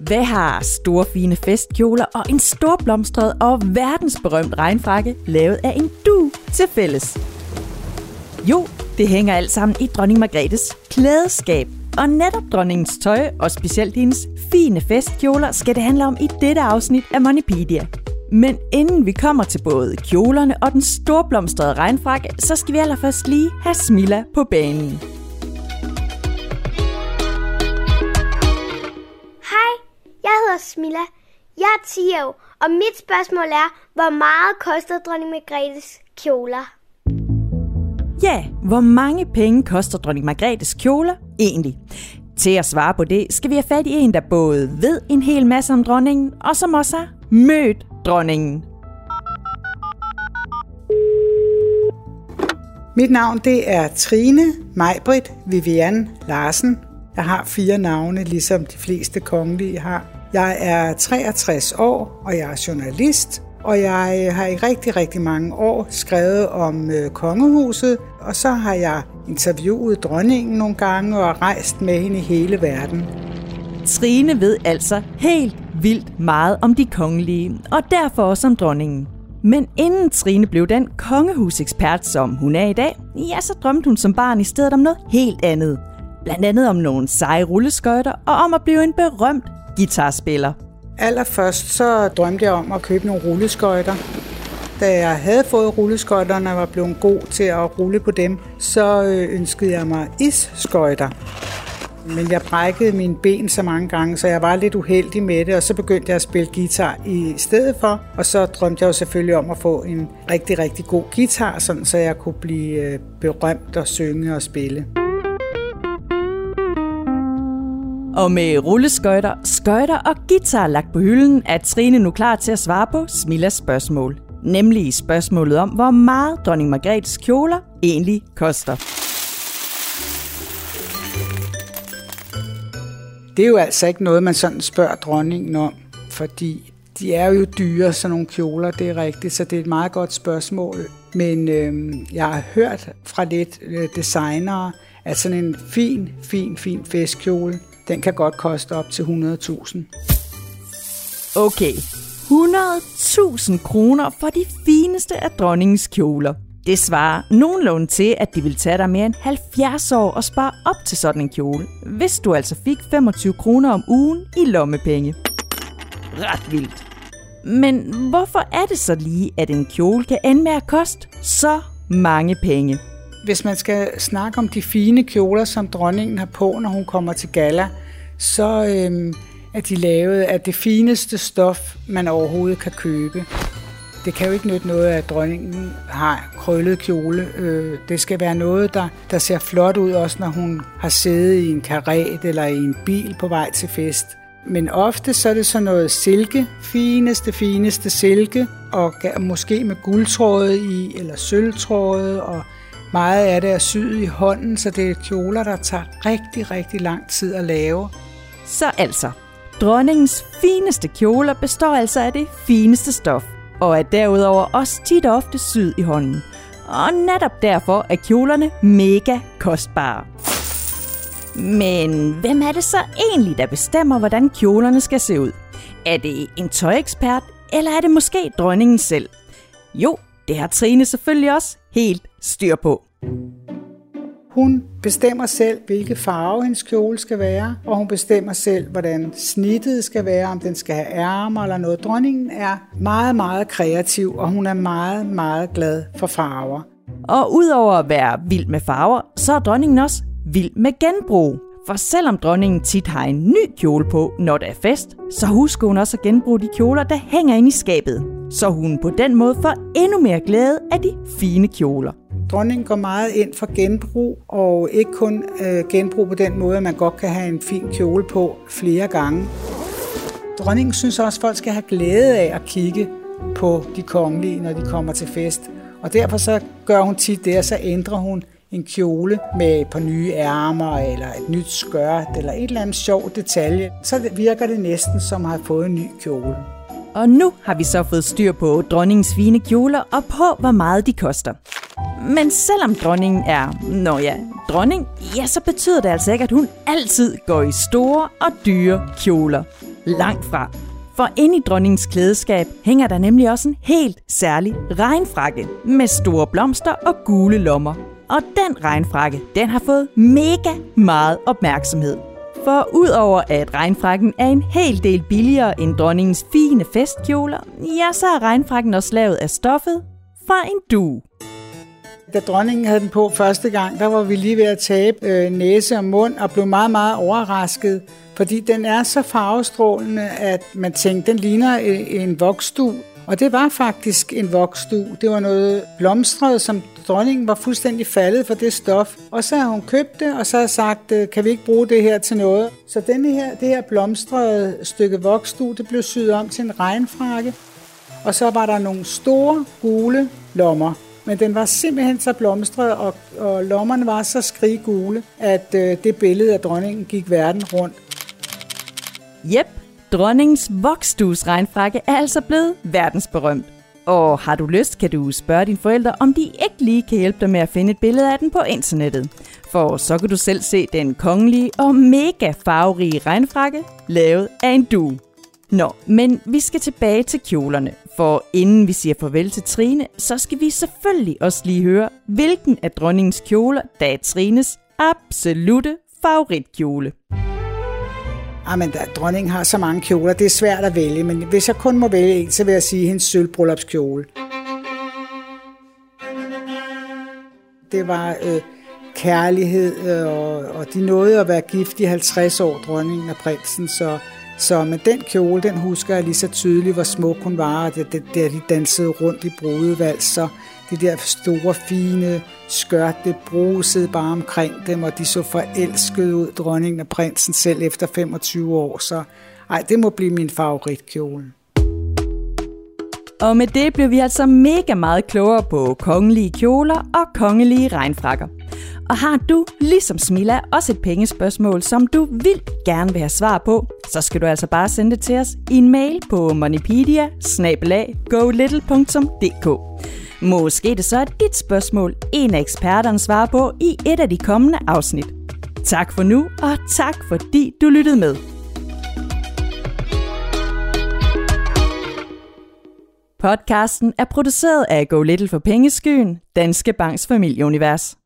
Hvad har store fine festkjoler og en storblomstret og verdensberømt regnfrakke lavet af en du til fælles? Jo, det hænger alt sammen i dronning Margrethes klædeskab. Og netop dronningens tøj, og specielt hendes fine festkjoler, skal det handle om i dette afsnit af Moneypedia. Men inden vi kommer til både kjolerne og den storblomstrede regnfrakke, så skal vi allerførst lige have Smilla på banen. Smilla. Jeg er 10 år, og mit spørgsmål er, hvor meget koster dronning Margrethes kjoler? Ja, hvor mange penge koster dronning Margrethes kjoler egentlig? Til at svare på det, skal vi have fat i en, der både ved en hel masse om dronningen, og som også har mødt dronningen. Mit navn det er Trine Majbrit Vivian Larsen. Jeg har fire navne, ligesom de fleste kongelige har. Jeg er 63 år, og jeg er journalist, og jeg har i rigtig, rigtig mange år skrevet om øh, kongehuset, og så har jeg interviewet dronningen nogle gange og rejst med hende i hele verden. Trine ved altså helt vildt meget om de kongelige, og derfor også om dronningen. Men inden Trine blev den kongehusekspert, som hun er i dag, ja, så drømte hun som barn i stedet om noget helt andet. Blandt andet om nogle seje rulleskøjter og om at blive en berømt guitarspiller. Allerførst så drømte jeg om at købe nogle rulleskøjter. Da jeg havde fået rulleskøjterne og var blevet god til at rulle på dem, så øh, ønskede jeg mig isskøjter. Men jeg brækkede mine ben så mange gange, så jeg var lidt uheldig med det, og så begyndte jeg at spille guitar i stedet for. Og så drømte jeg jo selvfølgelig om at få en rigtig, rigtig god guitar, sådan så jeg kunne blive øh, berømt og synge og spille. Og med rulleskøjter, skøjter og guitar lagt på hylden, er Trine nu klar til at svare på Smillas spørgsmål. Nemlig spørgsmålet om, hvor meget dronning Margrethes kjoler egentlig koster. Det er jo altså ikke noget, man sådan spørger dronningen om, fordi de er jo dyre, sådan nogle kjoler, det er rigtigt, så det er et meget godt spørgsmål. Men øh, jeg har hørt fra lidt øh, designere, at sådan en fin, fin, fin festkjole, den kan godt koste op til 100.000. Okay, 100.000 kroner for de fineste af dronningens kjoler. Det svarer nogenlunde til, at de vil tage dig mere end 70 år og spare op til sådan en kjole, hvis du altså fik 25 kroner om ugen i lommepenge. Ret vildt. Men hvorfor er det så lige, at en kjole kan ende med at koste så mange penge? Hvis man skal snakke om de fine kjoler, som dronningen har på, når hun kommer til gala, så øh, er de lavet af det fineste stof, man overhovedet kan købe. Det kan jo ikke nytte noget, at dronningen har krøllet kjole. Øh, det skal være noget, der, der ser flot ud, også når hun har siddet i en karet eller i en bil på vej til fest. Men ofte så er det sådan noget silke, fineste, fineste silke, og måske med guldtråde i, eller sølvtråde, og meget af det er syet i hånden, så det er kjoler, der tager rigtig, rigtig lang tid at lave. Så altså, dronningens fineste kjoler består altså af det fineste stof, og er derudover også tit og ofte syet i hånden. Og netop derfor er kjolerne mega kostbare. Men hvem er det så egentlig, der bestemmer, hvordan kjolerne skal se ud? Er det en tøjekspert, eller er det måske dronningen selv? Jo, det har Trine selvfølgelig også helt styr på. Hun bestemmer selv, hvilke farve hendes kjole skal være, og hun bestemmer selv, hvordan snittet skal være, om den skal have ærmer eller noget. Dronningen er meget, meget kreativ, og hun er meget, meget glad for farver. Og udover at være vild med farver, så er dronningen også vild med genbrug. For selvom dronningen tit har en ny kjole på, når der er fest, så husker hun også at genbruge de kjoler, der hænger inde i skabet. Så hun på den måde får endnu mere glæde af de fine kjoler. Dronningen går meget ind for genbrug, og ikke kun øh, genbrug på den måde, at man godt kan have en fin kjole på flere gange. Dronningen synes også, at folk skal have glæde af at kigge på de kongelige, når de kommer til fest. Og derfor så gør hun tit det, og så ændrer hun en kjole med på nye ærmer, eller et nyt skørt, eller et eller andet sjov detalje. Så virker det næsten som at have fået en ny kjole. Og nu har vi så fået styr på dronningens fine kjoler og på, hvor meget de koster. Men selvom dronningen er, nå ja, dronning, ja, så betyder det altså ikke, at hun altid går i store og dyre kjoler. Langt fra. For inde i dronningens klædeskab hænger der nemlig også en helt særlig regnfrakke med store blomster og gule lommer. Og den regnfrakke, den har fået mega meget opmærksomhed. For udover at regnfrakken er en hel del billigere end dronningens fine festkjoler, ja, så er regnfrakken også lavet af stoffet fra en du. Da dronningen havde den på første gang, der var vi lige ved at tabe øh, næse og mund og blev meget, meget overrasket, fordi den er så farvestrålende, at man tænkte, den ligner øh, en voksdu. Og det var faktisk en voksdu. Det var noget blomstret, som dronningen var fuldstændig faldet for det stof. Og så har hun købt det, og så har sagt, øh, kan vi ikke bruge det her til noget? Så denne her, det her blomstrede stykke voksdu, det blev syet om til en regnfrakke. Og så var der nogle store gule lommer. Men den var simpelthen så blomstret, og, og lommerne var så skriggule, at øh, det billede af dronningen gik verden rundt. Jep, dronningens voksdues regnfrakke er altså blevet verdensberømt. Og har du lyst, kan du spørge dine forældre, om de ikke lige kan hjælpe dig med at finde et billede af den på internettet. For så kan du selv se den kongelige og mega farverige regnfrakke, lavet af en du. Nå, men vi skal tilbage til kjolerne, for inden vi siger farvel til Trine, så skal vi selvfølgelig også lige høre, hvilken af dronningens kjoler, der er Trines absolute favoritkjole. Ah, Jamen, da, dronningen har så mange kjoler, det er svært at vælge, men hvis jeg kun må vælge en, så vil jeg sige hendes sølvbryllupskjole. Det var øh, kærlighed, øh, og, og de nåede at være gift i 50 år, dronningen og prinsen, så, så med den kjole, den husker jeg lige så tydeligt, hvor smuk hun var, og det, det, der de dansede rundt i brudevals, så det der store, fine skørt, det brusede bare omkring dem, og de så forelskede ud, dronningen og prinsen selv efter 25 år. Så ej, det må blive min favoritkjole. Og med det blev vi altså mega meget klogere på kongelige kjoler og kongelige regnfrakker. Og har du, ligesom Smilla, også et pengespørgsmål, som du vil gerne vil have svar på, så skal du altså bare sende det til os i en mail på moneypedia Måske det så er dit spørgsmål, en af eksperterne svarer på i et af de kommende afsnit. Tak for nu, og tak fordi du lyttede med. Podcasten er produceret af Go Little for Pengeskyen, Danske Banks familieunivers.